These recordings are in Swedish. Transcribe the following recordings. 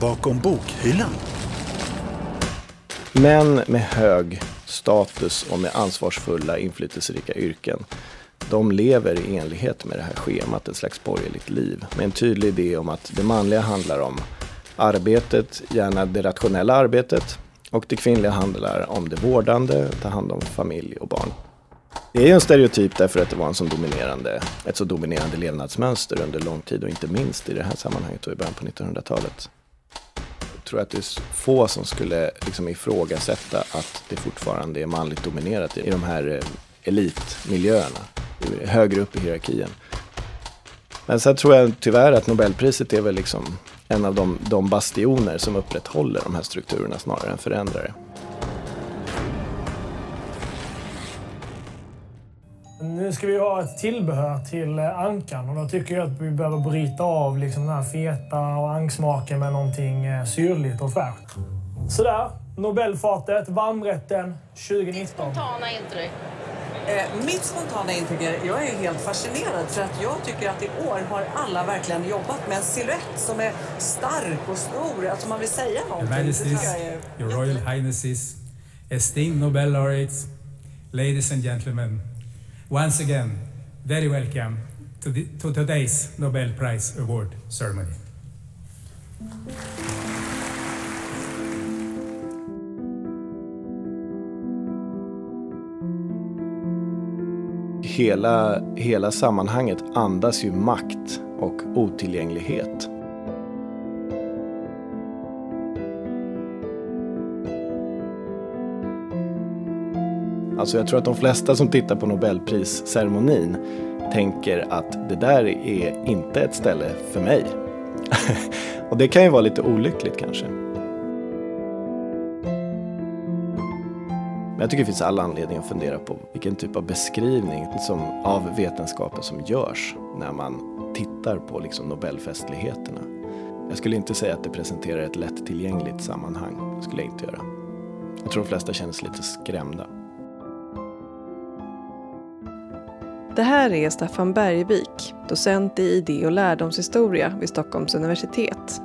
bakom bokhyllan. Män med hög status och med ansvarsfulla, inflytelserika yrken. De lever i enlighet med det här schemat, ett slags borgerligt liv. Med en tydlig idé om att det manliga handlar om arbetet, gärna det rationella arbetet. Och det kvinnliga handlar om det vårdande, ta hand om familj och barn. Det är ju en stereotyp därför att det var en så dominerande, ett så dominerande levnadsmönster under lång tid och inte minst i det här sammanhanget och i början på 1900-talet. Jag tror att det är få som skulle liksom ifrågasätta att det fortfarande är manligt dominerat i de här eh, elitmiljöerna, högre upp i hierarkin. Men sen tror jag tyvärr att Nobelpriset är väl liksom en av de, de bastioner som upprätthåller de här strukturerna snarare än förändrar det. Nu ska vi ha ett tillbehör till eh, ankan och då tycker jag att vi behöver bryta av liksom den här feta och angsmaken med någonting eh, syrligt och fräscht. Sådär, Nobelfatet, varmrätten 2019. Spontana intryck? Eh, mitt spontana intryck är jag är helt fascinerad för att jag tycker att i år har alla verkligen jobbat med en silhuett som är stark och stor. Alltså man vill säga någonting. Your Majesties, Your Royal Highnesses, esteemed Nobel laureates, ladies and gentlemen, once again, very welcome to, the, to today's Nobel Prize Award ceremony. Hela, hela sammanhanget andas ju makt och otillgänglighet. Alltså jag tror att de flesta som tittar på Nobelprisceremonin tänker att det där är inte ett ställe för mig. och det kan ju vara lite olyckligt kanske. Men jag tycker det finns alla anledning att fundera på vilken typ av beskrivning som, av vetenskapen som görs när man tittar på liksom Nobelfestligheterna. Jag skulle inte säga att det presenterar ett lättillgängligt sammanhang. Det skulle jag inte göra. Jag tror de flesta känner sig lite skrämda. Det här är Staffan Bergvik, docent i idé och lärdomshistoria vid Stockholms universitet.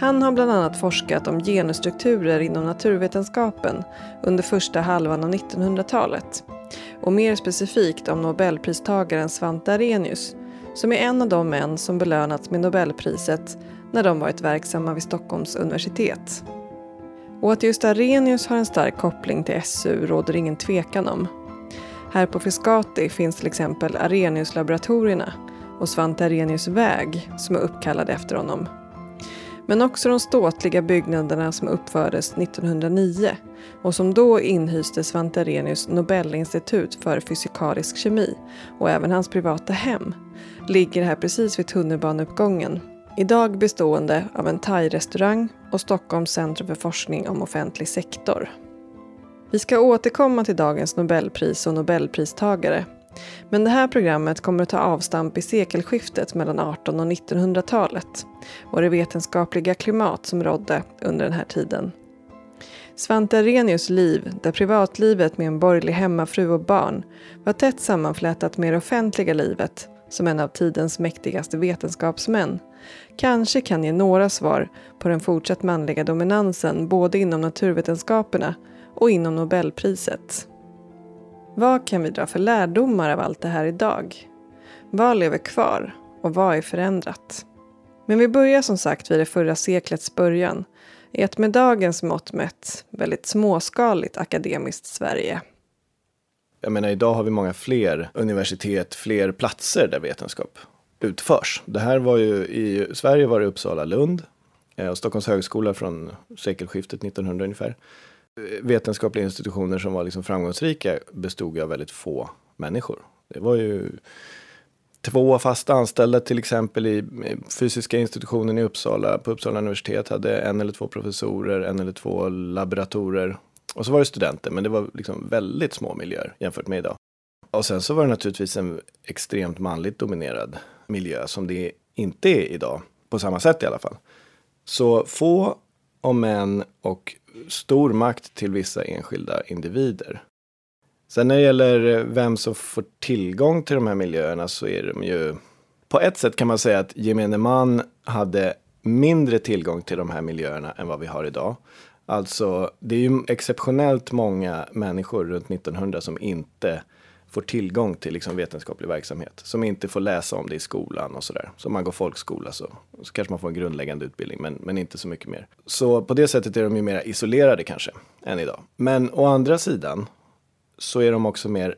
Han har bland annat forskat om genusstrukturer inom naturvetenskapen under första halvan av 1900-talet. Och mer specifikt om nobelpristagaren Svante Arrhenius som är en av de män som belönats med Nobelpriset när de varit verksamma vid Stockholms universitet. Och att just Arrhenius har en stark koppling till SU råder ingen tvekan om. Här på Frescati finns till exempel Arrhenius-laboratorierna och Svante Arrhenius väg som är uppkallad efter honom. Men också de ståtliga byggnaderna som uppfördes 1909 och som då inhyste Svante Arrhenius Nobelinstitut för fysikalisk kemi och även hans privata hem ligger här precis vid tunnelbaneuppgången. Idag bestående av en thai-restaurang och Stockholms centrum för forskning om offentlig sektor. Vi ska återkomma till dagens Nobelpris och Nobelpristagare. Men det här programmet kommer att ta avstamp i sekelskiftet mellan 1800 och 1900-talet och det vetenskapliga klimat som rådde under den här tiden. Svante Arrhenius liv, där privatlivet med en borgerlig hemmafru och barn var tätt sammanflätat med det offentliga livet som en av tidens mäktigaste vetenskapsmän, kanske kan ge några svar på den fortsatt manliga dominansen både inom naturvetenskaperna och inom Nobelpriset. Vad kan vi dra för lärdomar av allt det här idag? Vad lever kvar och vad är förändrat? Men vi börjar som sagt vid det förra seklets början i ett med dagens mått mätt väldigt småskaligt akademiskt Sverige. Jag menar idag har vi många fler universitet, fler platser där vetenskap utförs. Det här var ju i Sverige var det Uppsala, Lund eh, och Stockholms högskola från sekelskiftet 1900 ungefär vetenskapliga institutioner som var liksom framgångsrika bestod av väldigt få människor. Det var ju två fast anställda till exempel i fysiska institutionen i Uppsala. På Uppsala universitet hade en eller två professorer, en eller två laboratorer. Och så var det studenter, men det var liksom väldigt små miljöer jämfört med idag. Och sen så var det naturligtvis en extremt manligt dominerad miljö som det inte är idag, på samma sätt i alla fall. Så få om män och stor makt till vissa enskilda individer. Sen när det gäller vem som får tillgång till de här miljöerna så är de ju på ett sätt kan man säga att gemene man hade mindre tillgång till de här miljöerna än vad vi har idag. Alltså, det är ju exceptionellt många människor runt 1900 som inte får tillgång till liksom vetenskaplig verksamhet. Som inte får läsa om det i skolan och sådär. Så om man går folkskola så, så kanske man får en grundläggande utbildning, men, men inte så mycket mer. Så på det sättet är de ju mer isolerade kanske, än idag. Men å andra sidan så är de också mer,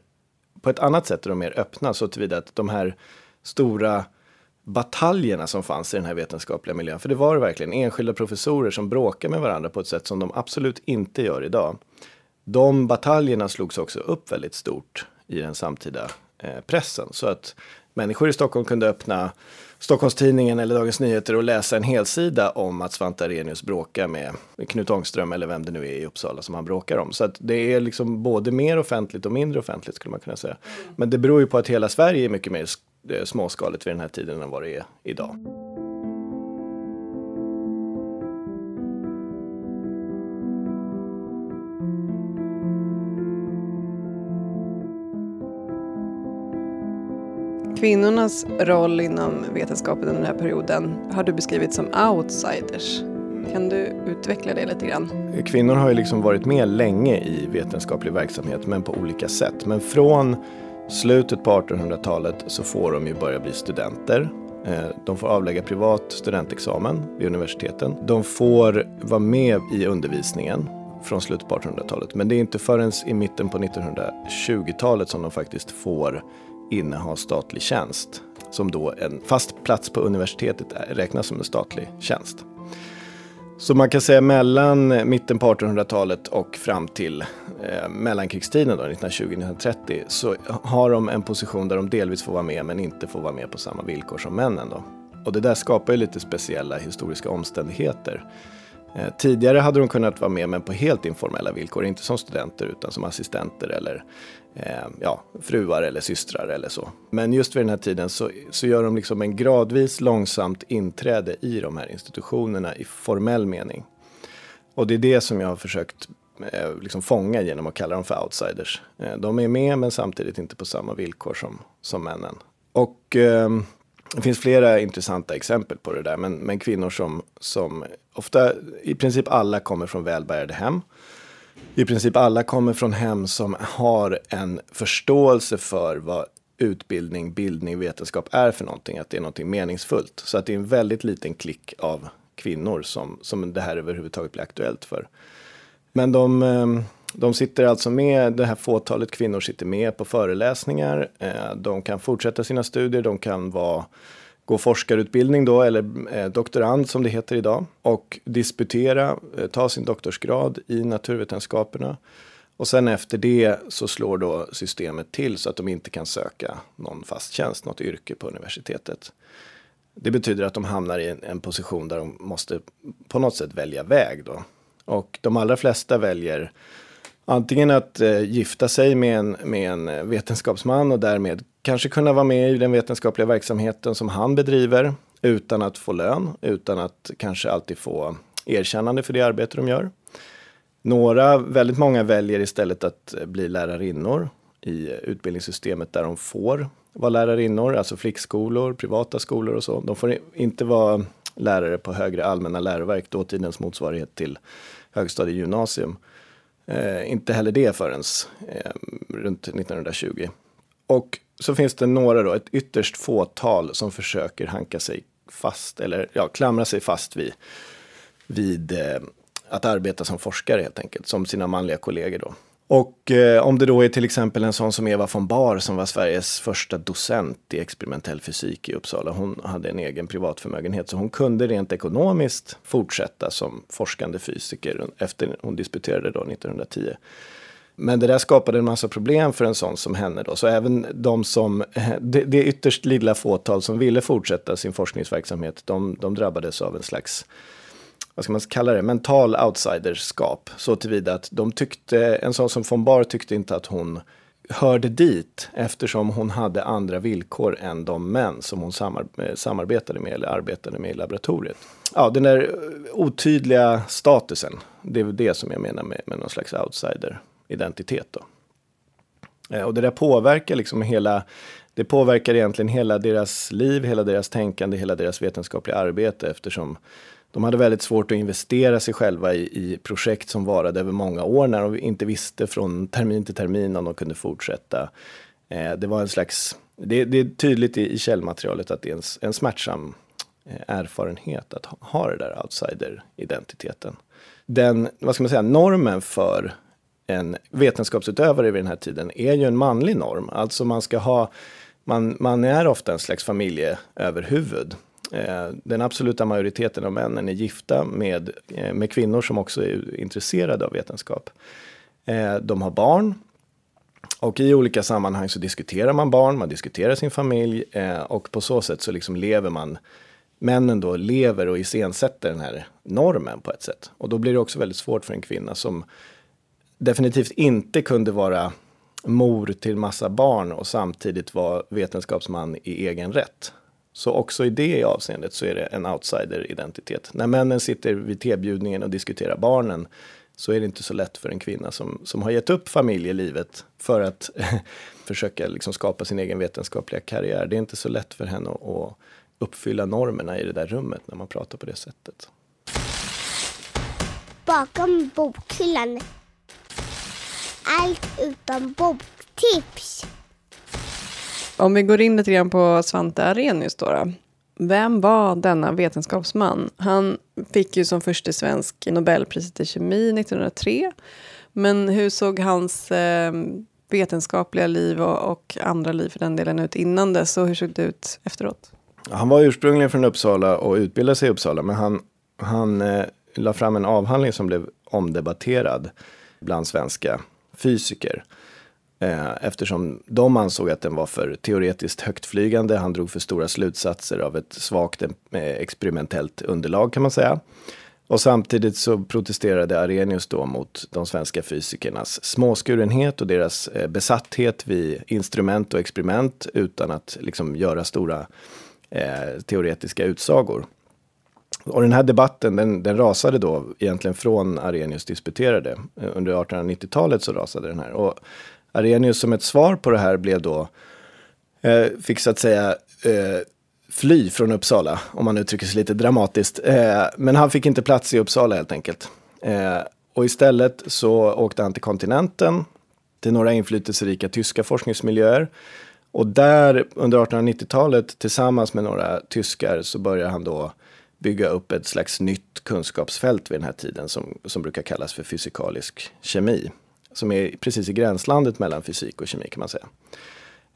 på ett annat sätt är de mer öppna så tillvida att de här stora bataljerna som fanns i den här vetenskapliga miljön. För det var det verkligen enskilda professorer som bråkade med varandra på ett sätt som de absolut inte gör idag. De bataljerna slogs också upp väldigt stort i den samtida eh, pressen. Så att människor i Stockholm kunde öppna Stockholms-Tidningen eller Dagens Nyheter och läsa en helsida om att Svante Arrhenius bråkar med Knut Ångström eller vem det nu är i Uppsala som han bråkar om. Så att det är liksom både mer offentligt och mindre offentligt skulle man kunna säga. Men det beror ju på att hela Sverige är mycket mer eh, småskaligt vid den här tiden än vad det är idag. Kvinnornas roll inom vetenskapen under den här perioden har du beskrivit som outsiders. Kan du utveckla det lite grann? Kvinnor har ju liksom varit med länge i vetenskaplig verksamhet, men på olika sätt. Men från slutet på 1800-talet så får de ju börja bli studenter. Eh, de får avlägga privat studentexamen vid universiteten. De får vara med i undervisningen från slutet på 1800-talet. Men det är inte förrän i mitten på 1920-talet som de faktiskt får inneha statlig tjänst. Som då en fast plats på universitetet räknas som en statlig tjänst. Så man kan säga mellan mitten på 1800-talet och fram till eh, mellankrigstiden, 1920-1930, så har de en position där de delvis får vara med men inte får vara med på samma villkor som männen. Då. Och det där skapar ju lite speciella historiska omständigheter. Eh, tidigare hade de kunnat vara med men på helt informella villkor, inte som studenter utan som assistenter eller eh, ja, fruar eller systrar eller så. Men just vid den här tiden så, så gör de liksom en gradvis långsamt inträde i de här institutionerna i formell mening. Och det är det som jag har försökt eh, liksom fånga genom att kalla dem för outsiders. Eh, de är med men samtidigt inte på samma villkor som, som männen. Och eh, det finns flera intressanta exempel på det där, men, men kvinnor som, som ofta, i princip alla kommer från välbärgade hem i princip alla kommer från hem som har en förståelse för vad utbildning, bildning, vetenskap är för någonting. Att det är någonting meningsfullt. Så att det är en väldigt liten klick av kvinnor som, som det här överhuvudtaget blir aktuellt för. Men de, ehm, de sitter alltså med, det här fåtalet kvinnor sitter med på föreläsningar. Eh, de kan fortsätta sina studier, de kan vara gå forskarutbildning då, eller eh, doktorand som det heter idag, och disputera, eh, ta sin doktorsgrad i naturvetenskaperna. Och sen efter det så slår då systemet till så att de inte kan söka någon fast tjänst, något yrke på universitetet. Det betyder att de hamnar i en, en position där de måste på något sätt välja väg då. Och de allra flesta väljer antingen att eh, gifta sig med en, med en eh, vetenskapsman och därmed kanske kunna vara med i den vetenskapliga verksamheten som han bedriver utan att få lön, utan att kanske alltid få erkännande för det arbete de gör. Några, väldigt många väljer istället att eh, bli lärarinnor i utbildningssystemet där de får vara lärarinnor, alltså flickskolor, privata skolor och så. De får inte vara lärare på högre allmänna läroverk, dåtidens motsvarighet till högstadiegymnasium. Eh, inte heller det förrän eh, runt 1920. Och så finns det några då, ett ytterst fåtal som försöker hanka sig fast eller ja, klamra sig fast vid, vid eh, att arbeta som forskare helt enkelt, som sina manliga kollegor då. Och eh, om det då är till exempel en sån som Eva von Bar som var Sveriges första docent i experimentell fysik i Uppsala. Hon hade en egen privatförmögenhet, så hon kunde rent ekonomiskt fortsätta som forskande fysiker efter hon disputerade då 1910. Men det där skapade en massa problem för en sån som henne då. Så även de som, det, det ytterst lilla fåtal som ville fortsätta sin forskningsverksamhet, de, de drabbades av en slags vad ska man kalla det, mental outsiderskap. Så tillvida att de tyckte, en sån som von Bar tyckte inte att hon hörde dit eftersom hon hade andra villkor än de män som hon eh, samarbetade med eller arbetade med i laboratoriet. Ja, den där eh, otydliga statusen, det är det som jag menar med, med någon slags outsider identitet. Då. Eh, och det där påverkar liksom hela det påverkar egentligen hela deras liv, hela deras tänkande, hela deras vetenskapliga arbete eftersom de hade väldigt svårt att investera sig själva i, i projekt som varade över många år när de inte visste från termin till termin om de kunde fortsätta. Eh, det var en slags, det, det är tydligt i, i källmaterialet att det är en, en smärtsam eh, erfarenhet att ha, ha det där outsider-identiteten. Den, vad ska man säga, normen för en vetenskapsutövare vid den här tiden är ju en manlig norm. Alltså man ska ha, man, man är ofta en slags familjeöverhuvud. Eh, den absoluta majoriteten av männen är gifta med, eh, med kvinnor som också är intresserade av vetenskap. Eh, de har barn. Och i olika sammanhang så diskuterar man barn, man diskuterar sin familj och på så sätt så liksom lever man männen då lever och iscensätter den här normen på ett sätt. Och då blir det också väldigt svårt för en kvinna som definitivt inte kunde vara mor till massa barn och samtidigt vara vetenskapsman i egen rätt. Så också i det avseendet så är det en outsider-identitet. När männen sitter vid tebjudningen och diskuterar barnen så är det inte så lätt för en kvinna som, som har gett upp familjelivet för att försöka liksom skapa sin egen vetenskapliga karriär. Det är inte så lätt för henne att, att uppfylla normerna i det där rummet när man pratar på det sättet. Bakom bokhyllan. Allt utom boktips. Om vi går in lite grann på Svante Arrhenius då, då. Vem var denna vetenskapsman? Han fick ju som första svensk Nobelpriset i kemi 1903. Men hur såg hans eh, vetenskapliga liv och, och, andra liv för den delen ut innan dess? Och hur såg det ut efteråt? Han var ursprungligen från Uppsala och utbildade sig i Uppsala. Men han, han eh, la fram en avhandling som blev omdebatterad bland svenska fysiker. Eh, eftersom de ansåg att den var för teoretiskt högtflygande. Han drog för stora slutsatser av ett svagt eh, experimentellt underlag kan man säga. Och samtidigt så protesterade Arrhenius då mot de svenska fysikernas småskurenhet och deras eh, besatthet vid instrument och experiment utan att liksom göra stora eh, teoretiska utsagor. Och den här debatten den, den, rasade då egentligen från Arrhenius disputerade. Under 1890-talet så rasade den här. Och Arrhenius som ett svar på det här blev då, eh, fick så att säga eh, fly från Uppsala, om man uttrycker sig lite dramatiskt. Eh, men han fick inte plats i Uppsala helt enkelt. Eh, och istället så åkte han till kontinenten, till några inflytelserika tyska forskningsmiljöer. Och där under 1890-talet tillsammans med några tyskar så börjar han då bygga upp ett slags nytt kunskapsfält vid den här tiden som, som brukar kallas för fysikalisk kemi som är precis i gränslandet mellan fysik och kemi kan man säga.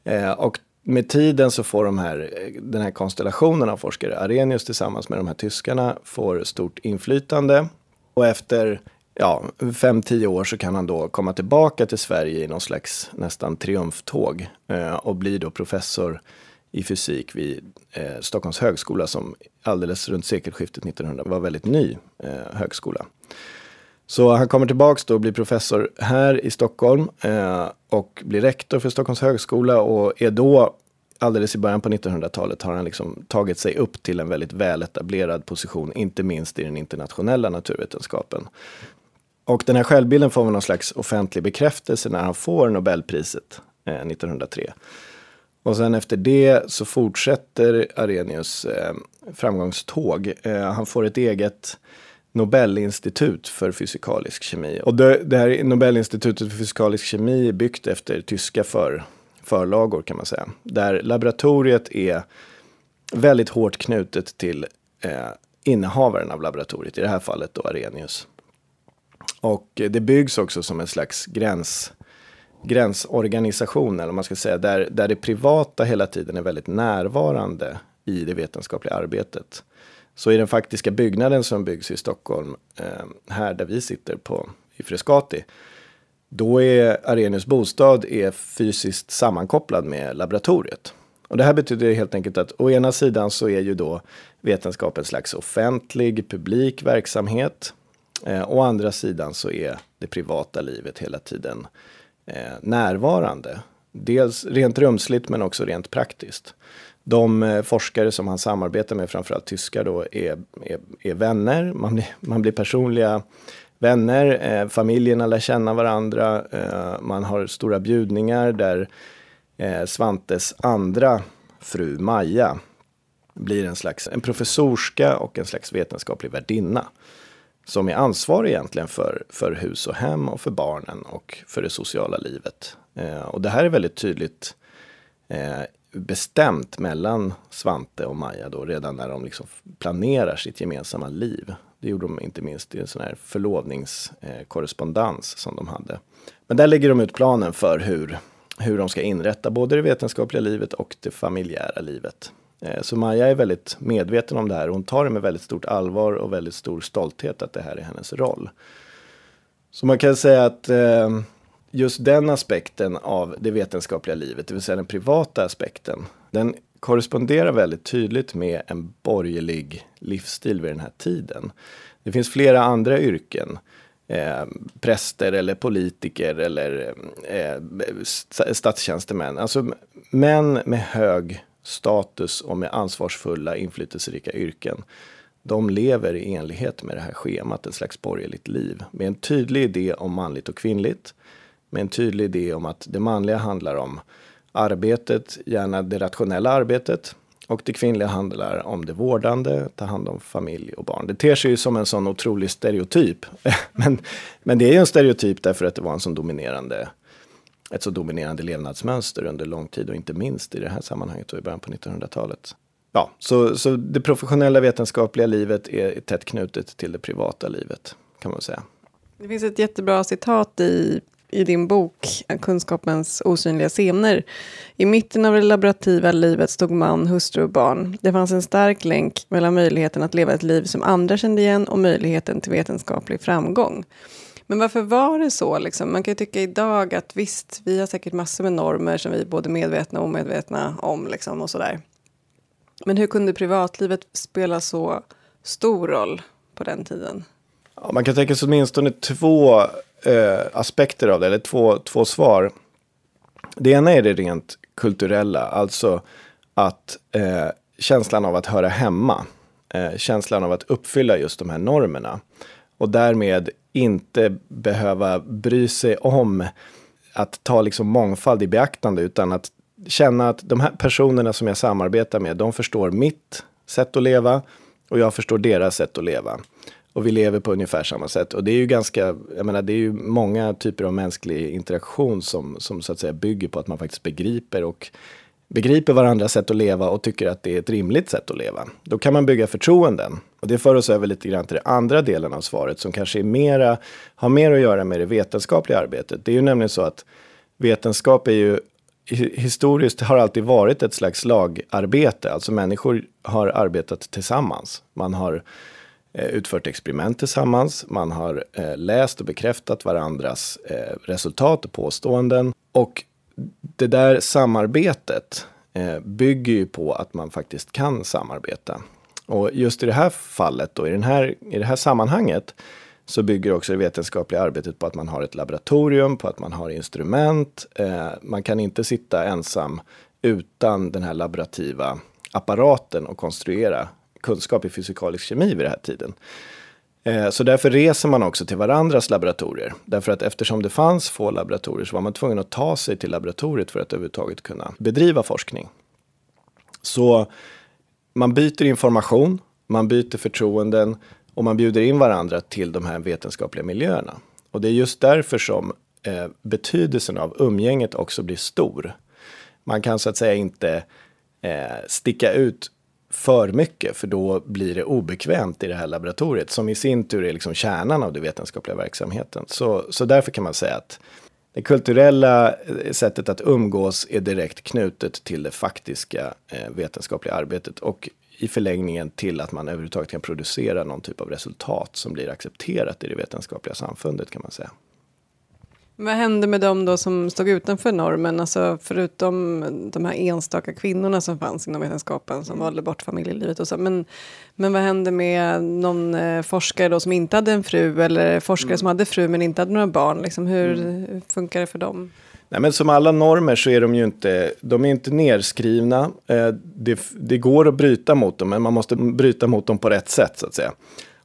Eh, och med tiden så får de här, den här konstellationen av forskare, Arrhenius tillsammans med de här tyskarna, får stort inflytande. Och efter ja, fem, tio år så kan han då komma tillbaka till Sverige i någon slags nästan triumftåg eh, och blir då professor i fysik vid eh, Stockholms högskola som alldeles runt sekelskiftet 1900 var väldigt ny eh, högskola. Så han kommer tillbaks då och blir professor här i Stockholm eh, och blir rektor för Stockholms högskola och är då alldeles i början på 1900-talet har han liksom tagit sig upp till en väldigt väletablerad position, inte minst i den internationella naturvetenskapen. Och den här självbilden får någon slags offentlig bekräftelse när han får Nobelpriset eh, 1903. Och sen efter det så fortsätter Arrhenius eh, framgångståg. Eh, han får ett eget Nobelinstitut för fysikalisk kemi. Och det, det här Nobelinstitutet för fysikalisk kemi är byggt efter tyska för, förlagor kan man säga. Där laboratoriet är väldigt hårt knutet till eh, innehavaren av laboratoriet, i det här fallet då Arrhenius. Och det byggs också som en slags gräns, gränsorganisation, eller man ska säga, där, där det privata hela tiden är väldigt närvarande i det vetenskapliga arbetet. Så i den faktiska byggnaden som byggs i Stockholm, eh, här där vi sitter på, i Frescati, då är Arrhenius bostad är fysiskt sammankopplad med laboratoriet. Och det här betyder helt enkelt att å ena sidan så är ju då vetenskap en slags offentlig, publik verksamhet. Eh, å andra sidan så är det privata livet hela tiden eh, närvarande. Dels rent rumsligt men också rent praktiskt de eh, forskare som han samarbetar med, framförallt tyskar, då, är, är, är vänner. Man blir, man blir personliga vänner. Eh, familjerna lär känna varandra. Eh, man har stora bjudningar där Eh, Svantes andra fru Maja blir en slags en professorska och en slags vetenskaplig värdinna. Som är ansvarig egentligen för, för hus och hem och för barnen och för det sociala livet. Eh, och det här är väldigt tydligt eh, bestämt mellan Svante och Maja då redan när de liksom planerar sitt gemensamma liv. Det gjorde de inte minst i en sån här förlovningskorrespondens eh, som de hade. Men där lägger de ut planen för hur, hur de ska inrätta både det vetenskapliga livet och det familjära livet. Eh, så Maja är väldigt medveten om det här. Hon tar det med väldigt stort allvar och väldigt stor stolthet att det här är hennes roll. Så man kan säga att eh, just den aspekten av det vetenskapliga livet, det vill säga den privata aspekten, den korresponderar väldigt tydligt med en borgerlig livsstil vid den här tiden. Det finns flera andra yrken, eh, präster eller politiker eller eh, statstjänstemän, alltså män med hög status och med ansvarsfulla, inflytelserika yrken. De lever i enlighet med det här schemat, ett slags borgerligt liv. Med en tydlig idé om manligt och kvinnligt. Med en tydlig idé om att det manliga handlar om arbetet, gärna det rationella arbetet. Och det kvinnliga handlar om det vårdande, ta hand om familj och barn. Det ter sig ju som en sån otrolig stereotyp. men, men det är ju en stereotyp därför att det var en sån dominerande ett så dominerande levnadsmönster under lång tid och inte minst i det här sammanhanget och i början på 1900-talet. Ja, så, så det professionella vetenskapliga livet är tätt knutet till det privata livet kan man säga. Det finns ett jättebra citat i, i din bok Kunskapens osynliga scener. I mitten av det laborativa livet stod man, hustru och barn. Det fanns en stark länk mellan möjligheten att leva ett liv som andra kände igen och möjligheten till vetenskaplig framgång. Men varför var det så? Liksom? Man kan ju tycka idag att visst, vi har säkert massor med normer som vi är både medvetna och omedvetna om. Liksom, och sådär. Men hur kunde privatlivet spela så stor roll på den tiden? Ja, man kan tänka sig åtminstone två eh, aspekter av det, eller två, två svar. Det ena är det rent kulturella, alltså att eh, känslan av att höra hemma, eh, känslan av att uppfylla just de här normerna. Och därmed inte behöva bry sig om att ta liksom mångfald i beaktande utan att känna att de här personerna som jag samarbetar med, de förstår mitt sätt att leva och jag förstår deras sätt att leva. Och vi lever på ungefär samma sätt. Och det är ju ganska, jag menar det är ju många typer av mänsklig interaktion som, som så att säga bygger på att man faktiskt begriper och begriper varandras sätt att leva och tycker att det är ett rimligt sätt att leva. Då kan man bygga förtroenden. Och det för oss över lite grann till den andra delen av svaret som kanske är mera, har mer att göra med det vetenskapliga arbetet. Det är ju nämligen så att vetenskap är ju historiskt har alltid varit ett slags lagarbete. Alltså människor har arbetat tillsammans. Man har Eh, utfört experiment tillsammans. Man har eh, läst och bekräftat varandras eh, resultat och påståenden. Och det där samarbetet bygger ju på att man faktiskt kan samarbeta. Och just i det här fallet och i, den här, i det här sammanhanget så bygger också det vetenskapliga arbetet på att man har ett laboratorium, på att man har instrument. Man kan inte sitta ensam utan den här laborativa apparaten och konstruera kunskap i fysikalisk kemi vid den här tiden. Eh, så därför reser man också till varandras laboratorier. Därför att eftersom det fanns få laboratorier så var man tvungen att ta sig till laboratoriet för att överhuvudtaget kunna bedriva forskning. Så man byter information, man byter förtroenden och man bjuder in varandra till de här vetenskapliga miljöerna. Och det är just därför som eh, betydelsen av umgänget också blir stor. Man kan så att säga inte eh, sticka ut för mycket, för då blir det obekvämt i det här laboratoriet, som i sin tur är liksom kärnan av den vetenskapliga verksamheten. Så, så därför kan man säga att det kulturella eh, sättet att umgås är direkt knutet till det faktiska eh, vetenskapliga arbetet och i förlängningen till att man överhuvudtaget kan producera någon typ av resultat som blir accepterat i det vetenskapliga samfundet kan man säga. Vad hände med dem då som stod utanför normen? Alltså förutom de här enstaka kvinnorna som fanns inom vetenskapen som valde bort familjelivet och så. Men, men vad hände med någon eh, forskare då som inte hade en fru eller forskare mm. som hade fru men inte hade några barn? Liksom, hur mm. funkar det för dem? Nej, men som alla normer så är de ju inte, de är inte nerskrivna. Eh, det, det går att bryta mot dem, men man måste bryta mot dem på rätt sätt så att säga.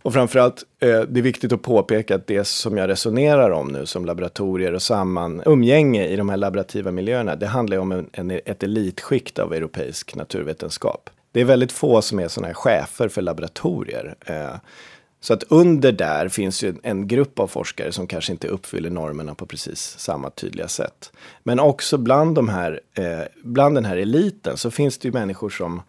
Och framförallt, eh, det är viktigt att påpeka att det som jag resonerar om nu som laboratorier och samman umgänge i de här laborativa miljöerna, det handlar ju om en, en, ett elitskikt av europeisk naturvetenskap. Det är väldigt få som är sådana här chefer för laboratorier. Eh, så att under där finns ju en grupp av forskare som kanske inte uppfyller normerna på precis samma tydliga sätt. Men också bland, de här, eh, bland den här eliten så finns det ju människor som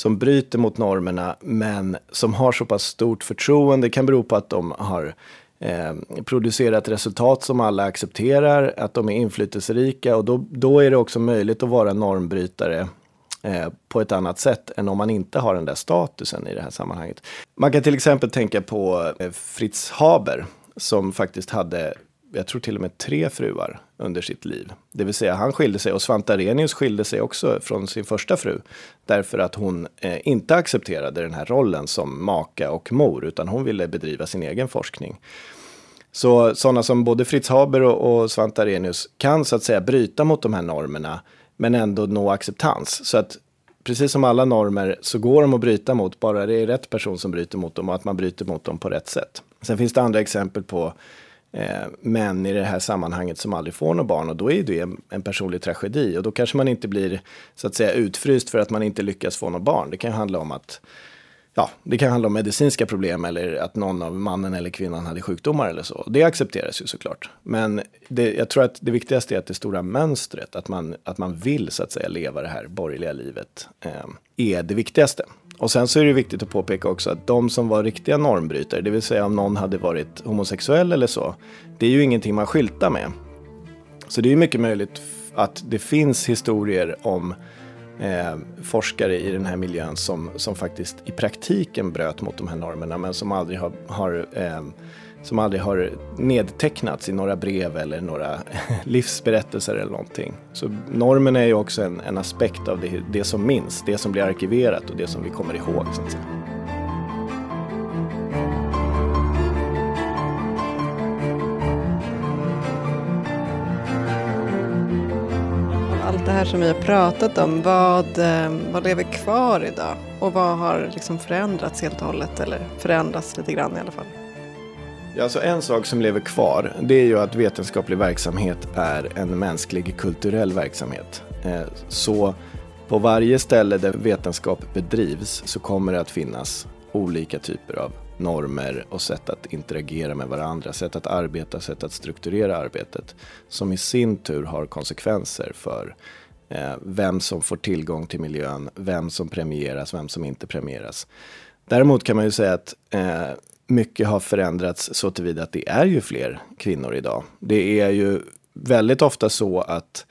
som bryter mot normerna men som har så pass stort förtroende. Det kan bero på att de har eh, producerat resultat som alla accepterar, att de är inflytelserika och då, då är det också möjligt att vara normbrytare eh, på ett annat sätt än om man inte har den där statusen i det här sammanhanget. Man kan till exempel tänka på eh, Fritz Haber som faktiskt hade jag tror till och med tre fruar under sitt liv. Det vill säga han skilde sig och Svante Arrhenius skilde sig också från sin första fru. Därför att hon eh, inte accepterade den här rollen som maka och mor utan hon ville bedriva sin egen forskning. Så sådana som både Fritz Haber och, och Svante Arrhenius kan så att säga bryta mot de här normerna men ändå nå acceptans. Så att precis som alla normer så går de att bryta mot bara det är rätt person som bryter mot dem och att man bryter mot dem på rätt sätt. Sen finns det andra exempel på Eh, men i det här sammanhanget som aldrig får några barn och då är det en, en personlig tragedi och då kanske man inte blir så att säga utfryst för att man inte lyckas få några barn. Det kan handla om att ja, det kan handla om medicinska problem eller att någon av mannen eller kvinnan hade sjukdomar eller så. Det accepteras ju såklart. Men det, jag tror att det viktigaste är att det stora mönstret, att man, att man vill så att säga leva det här borgerliga livet, eh, är det viktigaste. Och sen så är det viktigt att påpeka också att de som var riktiga normbrytare, det vill säga om någon hade varit homosexuell eller så, det är ju ingenting man skyltar med. Så det är mycket möjligt att det finns historier om eh, forskare i den här miljön som, som faktiskt i praktiken bröt mot de här normerna men som aldrig har, har eh, som aldrig har nedtecknats i några brev eller några livsberättelser eller någonting. Så normen är ju också en, en aspekt av det, det, som minns, det som blir arkiverat och det som vi kommer ihåg. Så att säga. Allt det här som vi har pratat om, vad, eh, vad lever kvar idag? Och vad har liksom förändrats helt och hållet? Eller förändrats lite grann i alla fall? Ja, alltså en sak som lever kvar, det är ju att vetenskaplig verksamhet är en mänsklig kulturell verksamhet. Eh, så på varje ställe där vetenskap bedrivs så kommer det att finnas olika typer av normer och sätt att interagera med varandra, sätt att arbeta, sätt att strukturera arbetet som i sin tur har konsekvenser för eh, vem som får tillgång till miljön, vem som premieras, vem som inte premieras. Däremot kan man ju säga att eh, mycket har förändrats så tillvida att det är ju fler kvinnor idag. Det är ju väldigt ofta så att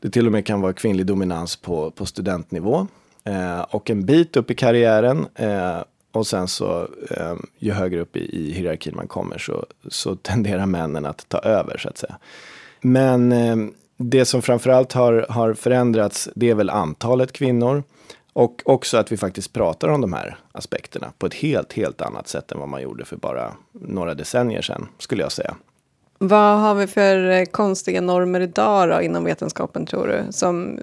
det till och med kan vara kvinnlig dominans på, på studentnivå. Eh, och en bit upp i karriären eh, och sen så eh, ju högre upp i, i hierarkin man kommer så, så tenderar männen att ta över så att säga. Men eh, det som framförallt har, har förändrats det är väl antalet kvinnor. Och också att vi faktiskt pratar om de här aspekterna på ett helt, helt annat sätt än vad man gjorde för bara några decennier sedan, skulle jag säga. Vad har vi för eh, konstiga normer idag då, inom vetenskapen, tror du? Som,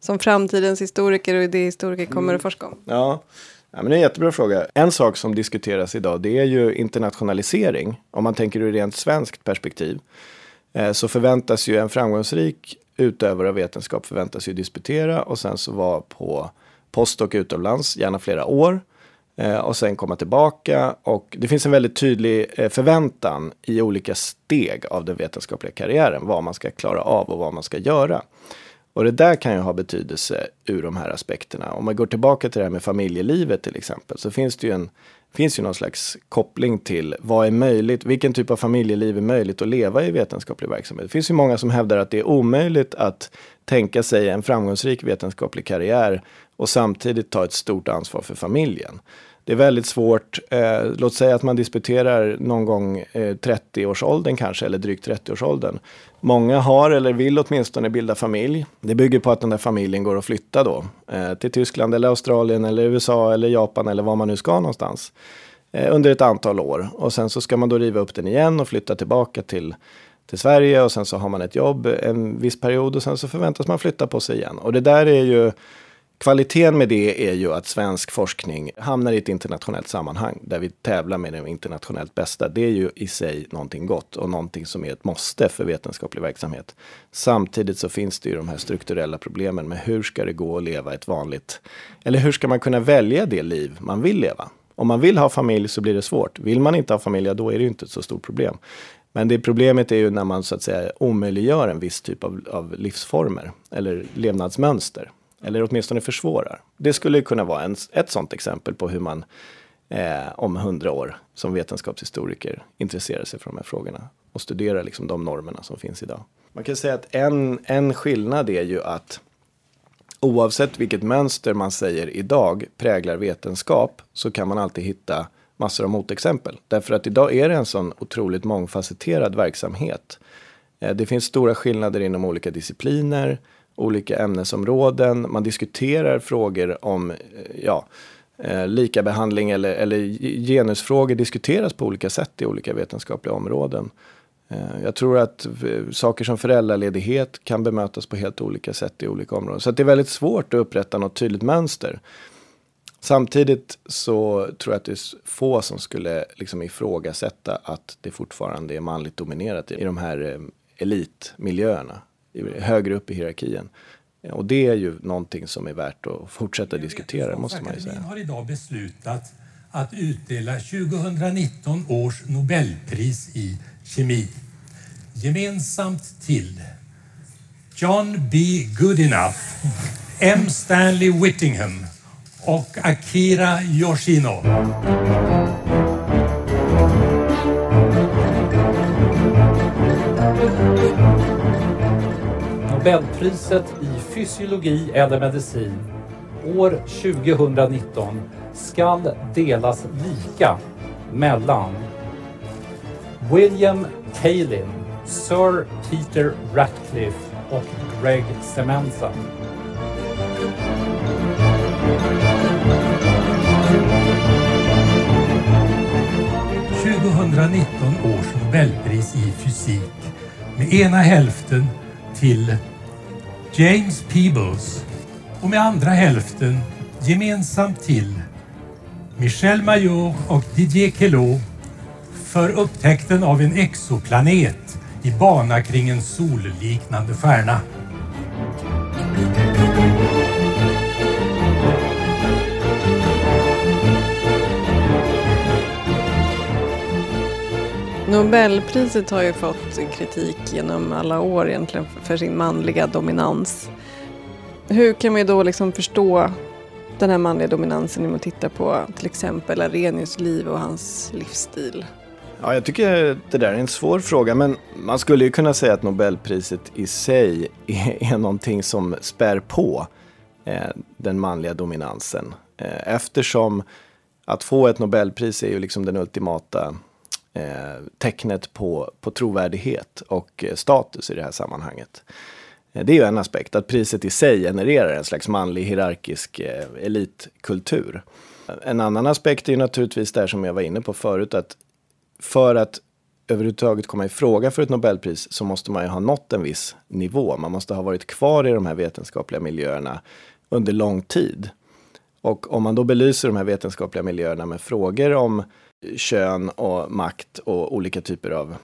som framtidens historiker och idéhistoriker kommer mm. att forska om? Ja. Ja, men det är en jättebra fråga. En sak som diskuteras idag det är ju internationalisering. Om man tänker ur rent svenskt perspektiv eh, så förväntas ju en framgångsrik utövare av vetenskap förväntas ju disputera och sen så vara på postdoc utomlands, gärna flera år. Eh, och sen komma tillbaka. Och det finns en väldigt tydlig eh, förväntan i olika steg av den vetenskapliga karriären. Vad man ska klara av och vad man ska göra. Och det där kan ju ha betydelse ur de här aspekterna. Om man går tillbaka till det här med familjelivet till exempel. Så finns det ju en finns ju någon slags koppling till vad är möjligt, vilken typ av familjeliv är möjligt att leva i vetenskaplig verksamhet. Det finns ju många som hävdar att det är omöjligt att tänka sig en framgångsrik vetenskaplig karriär och samtidigt ta ett stort ansvar för familjen. Det är väldigt svårt, eh, låt säga att man disputerar någon gång eh, 30-årsåldern kanske, eller drygt 30-årsåldern. Många har eller vill åtminstone bilda familj. Det bygger på att den där familjen går att flytta då eh, till Tyskland eller Australien eller USA eller Japan eller var man nu ska någonstans. Eh, under ett antal år och sen så ska man då riva upp den igen och flytta tillbaka till till Sverige och sen så har man ett jobb en viss period och sen så förväntas man flytta på sig igen. Och det där är ju Kvaliteten med det är ju att svensk forskning hamnar i ett internationellt sammanhang där vi tävlar med de internationellt bästa. Det är ju i sig någonting gott och någonting som är ett måste för vetenskaplig verksamhet. Samtidigt så finns det ju de här strukturella problemen med hur ska det gå att leva ett vanligt, eller hur ska man kunna välja det liv man vill leva? Om man vill ha familj så blir det svårt. Vill man inte ha familj, då är det ju inte ett så stort problem. Men det problemet är ju när man så att säga omöjliggör en viss typ av, av livsformer eller levnadsmönster. Eller åtminstone försvårar. Det skulle kunna vara en, ett sådant exempel på hur man eh, om hundra år som vetenskapshistoriker intresserar sig för de här frågorna och studerar liksom de normerna som finns idag. Man kan säga att en, en skillnad är ju att oavsett vilket mönster man säger idag präglar vetenskap så kan man alltid hitta massor av motexempel. Därför att idag är det en sån otroligt mångfacetterad verksamhet. Eh, det finns stora skillnader inom olika discipliner, olika ämnesområden. Man diskuterar frågor om eh, ja, eh, eller, eller genusfrågor diskuteras på olika sätt i olika vetenskapliga områden. Eh, jag tror att eh, saker som föräldraledighet kan bemötas på helt olika sätt i olika områden. Så det är väldigt svårt att upprätta något tydligt mönster. Samtidigt så tror jag att det är få som skulle liksom ifrågasätta att det fortfarande är manligt dominerat i de här eh, elitmiljöerna, högre upp i hierarkin. Och det är ju någonting som är värt att fortsätta diskutera, måste man säga. har idag beslutat att utdela 2019 års Nobelpris i kemi. Gemensamt till John B. Goodenough, M. Stanley Whittingham och Akira Yoshino. Nobelpriset i fysiologi eller medicin år 2019 skall delas lika mellan William Kaelin, Sir Peter Ratcliffe och Greg Semenza. 2019 års Nobelpris i fysik med ena hälften till James Peebles och med andra hälften gemensamt till Michel Mayor och Didier Queloz för upptäckten av en exoplanet i bana kring en solliknande stjärna. Nobelpriset har ju fått kritik genom alla år egentligen för sin manliga dominans. Hur kan vi då liksom förstå den här manliga dominansen genom att titta på till exempel Arrhenius liv och hans livsstil? Ja, jag tycker det där är en svår fråga, men man skulle ju kunna säga att Nobelpriset i sig är, är någonting som spär på eh, den manliga dominansen. Eh, eftersom att få ett Nobelpris är ju liksom den ultimata eh, tecknet på, på trovärdighet och eh, status i det här sammanhanget. Eh, det är ju en aspekt, att priset i sig genererar en slags manlig hierarkisk eh, elitkultur. En annan aspekt är ju naturligtvis det som jag var inne på förut, att för att överhuvudtaget komma i fråga för ett Nobelpris så måste man ju ha nått en viss nivå. Man måste ha varit kvar i de här vetenskapliga miljöerna under lång tid. Och om man då belyser de här vetenskapliga miljöerna med frågor om kön och makt och olika typer av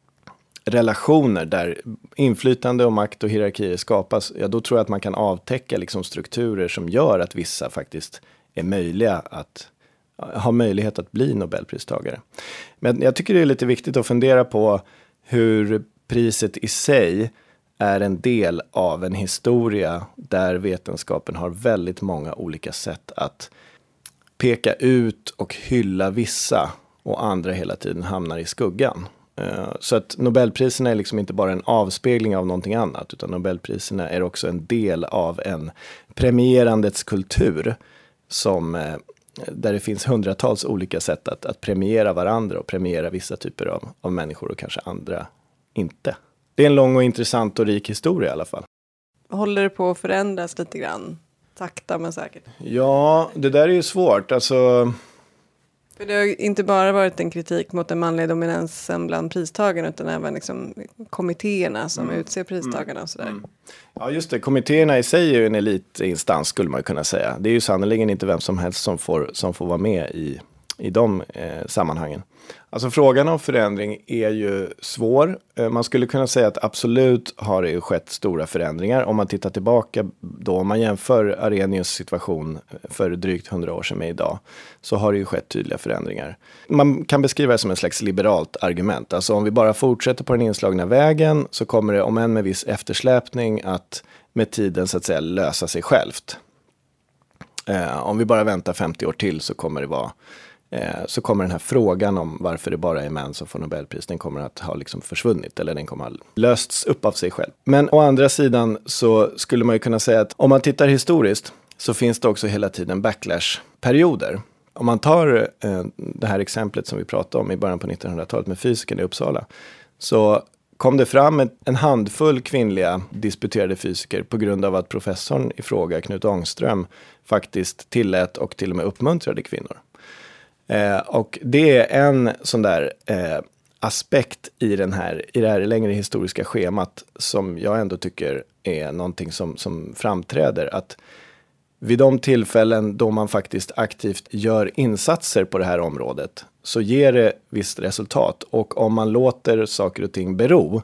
relationer där inflytande och makt och hierarkier skapas, ja då tror jag att man kan avtäcka liksom strukturer som gör att vissa faktiskt är möjliga att ha möjlighet att bli Nobelpristagare. Men jag tycker det är lite viktigt att fundera på hur priset i sig är en del av en historia där vetenskapen har väldigt många olika sätt att peka ut och hylla vissa och andra hela tiden hamnar i skuggan. Eh, så att Nobelpriserna är liksom inte bara en avspegling av någonting annat, utan Nobelpriserna är också en del av en premierandets kultur som eh, där det finns hundratals olika sätt att, att premiera varandra och premiera vissa typer av, av människor och kanske andra inte. Det är en lång och intressant och rik historia i alla fall. Håller det på att förändras lite grann? Sakta men säkert. Ja, det där är ju svårt. Alltså, För det har inte bara varit en kritik mot den manliga dominansen bland pristagarna utan även liksom kommittéerna som Mm. utser pristagarna och sådär. Ja, just det. Kommittéerna i sig är ju en elitinstans skulle man kunna säga. Det är ju sannerligen inte vem som helst som får, som får vara med i, i de eh, sammanhangen. Alltså frågan om förändring är ju svår. Eh, man skulle kunna säga att absolut har det ju skett stora förändringar. Om man tittar tillbaka då, om man jämför Arrhenius situation eh, för drygt hundra år sedan med idag, så har det ju skett tydliga förändringar. Man kan beskriva det som en slags liberalt argument. Alltså om vi bara fortsätter på den inslagna vägen så kommer det, om än med viss eftersläpning, att med tiden så att säga lösa sig självt. Eh, om vi bara väntar 50 år till så kommer det vara Eh, så kommer den här frågan om varför det bara är män som får Nobelpris, den kommer att ha liksom försvunnit eller den kommer att ha lösts upp av sig själv. Men å andra sidan så skulle man ju kunna säga att om man tittar historiskt så finns det också hela tiden backlash-perioder. Om man tar eh, det här exemplet som vi pratade om i början på 1900-talet med fysiken i Uppsala, så kom det fram en handfull kvinnliga disputerade fysiker på grund av att professorn i fråga, Knut Ångström, faktiskt tillät och till och med uppmuntrade kvinnor. Eh, och det är en sån där eh, aspekt i, den här, i det här längre historiska schemat som jag ändå tycker är någonting som, som framträder. Att vid de tillfällen då man faktiskt aktivt gör insatser på det här området så ger det visst resultat. Och om man låter saker och ting bero,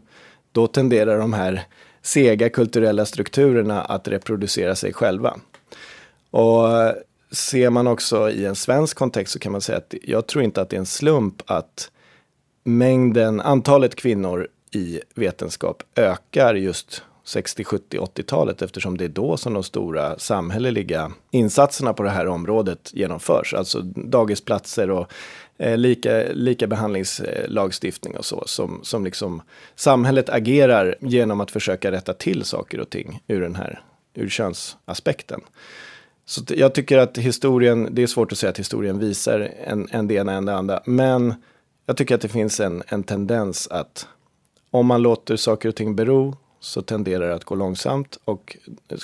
då tenderar de här sega kulturella strukturerna att reproducera sig själva. Och ser man också i en svensk kontext så kan man säga att jag tror inte att det är en slump att mängden, antalet kvinnor i vetenskap ökar just 60, 70, 80-talet eftersom det är då som de stora samhälleliga insatserna på det här området genomförs. Alltså dagisplatser och eh, lika, lika behandlingslagstiftning och så som, som liksom samhället agerar genom att försöka rätta till saker och ting ur den här ur könsaspekten. Så jag tycker att historien, det är svårt att säga att historien visar en, en det ena än det andra, men jag tycker att det finns en, en tendens att om man låter saker och ting bero så tenderar det att gå långsamt och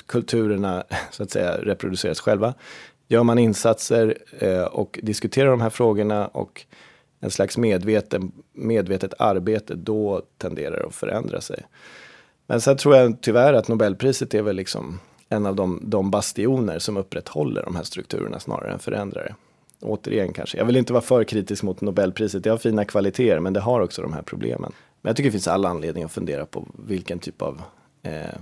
kulturerna så att säga reproduceras själva. Gör man insatser eh, och diskuterar de här frågorna och en slags medveten, medvetet arbete, då tenderar det att förändra sig. Men sen tror jag tyvärr att Nobelpriset är väl liksom en av de, de bastioner som upprätthåller de här strukturerna snarare än förändrar det. Återigen kanske, jag vill inte vara för kritisk mot Nobelpriset, det har fina kvaliteter men det har också de här problemen. Men jag tycker det finns alla anledning att fundera på vilken typ av, eh,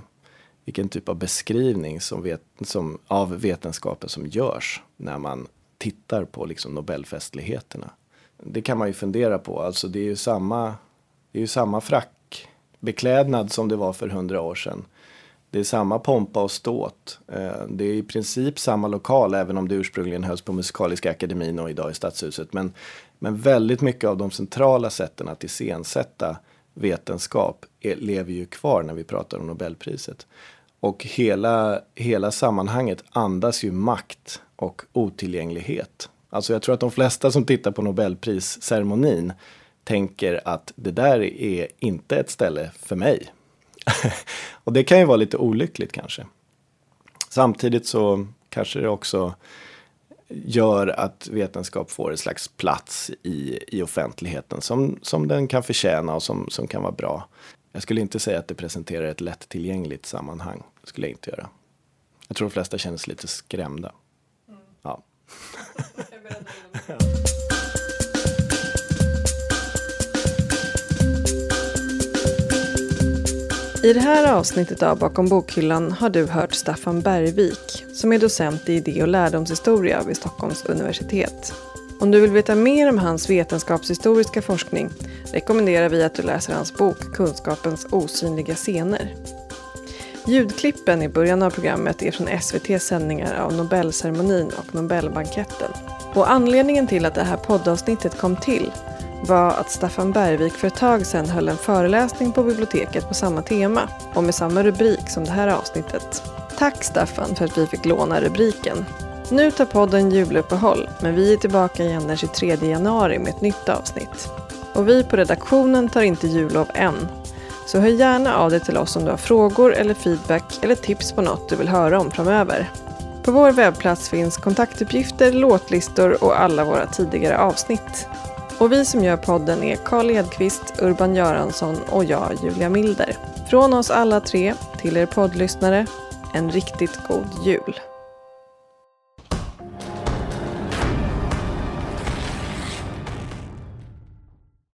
vilken typ av beskrivning som vet, som, av vetenskapen som görs när man tittar på liksom Nobelfestligheterna. Det kan man ju fundera på, alltså det är ju samma, det är ju samma frackbeklädnad som det var för hundra år sedan. Det är samma pompa och ståt. Eh, det är i princip samma lokal, även om det ursprungligen hölls på Musikaliska akademin och idag i Stadshuset. Men, men väldigt mycket av de centrala sätten att iscensätta vetenskap är, lever ju kvar när vi pratar om Nobelpriset. Och hela, hela sammanhanget andas ju makt och otillgänglighet. Alltså jag tror att de flesta som tittar på Nobelprisceremonin tänker att det där är inte ett ställe för mig. och det kan ju vara lite olyckligt kanske. Samtidigt så kanske det också gör att vetenskap får en slags plats i, i offentligheten som, som den kan förtjäna och som, som kan vara bra. Jag skulle inte säga att det presenterar ett lättillgängligt sammanhang. Det skulle jag inte göra. Jag tror de flesta känner sig lite skrämda. Ja. I det här avsnittet av Bakom bokhyllan har du hört Staffan Bergvik som är docent i idé och lärdomshistoria vid Stockholms universitet. Om du vill veta mer om hans vetenskapshistoriska forskning rekommenderar vi att du läser hans bok Kunskapens osynliga scener. Ljudklippen i början av programmet är från SVTs sändningar av Nobelceremonin och Nobelbanketten. Och anledningen till att det här poddavsnittet kom till var att Staffan Bergvik för ett tag sedan höll en föreläsning på biblioteket på samma tema och med samma rubrik som det här avsnittet. Tack Staffan för att vi fick låna rubriken. Nu tar podden juluppehåll, men vi är tillbaka igen den 23 januari med ett nytt avsnitt. Och vi på redaktionen tar inte jullov än. Så hör gärna av dig till oss om du har frågor eller feedback eller tips på något du vill höra om framöver. På vår webbplats finns kontaktuppgifter, låtlistor och alla våra tidigare avsnitt. Och vi som gör podden är Karl Edqvist, Urban Göransson och jag, Julia Milder. Från oss alla tre till er poddlyssnare, en riktigt god jul.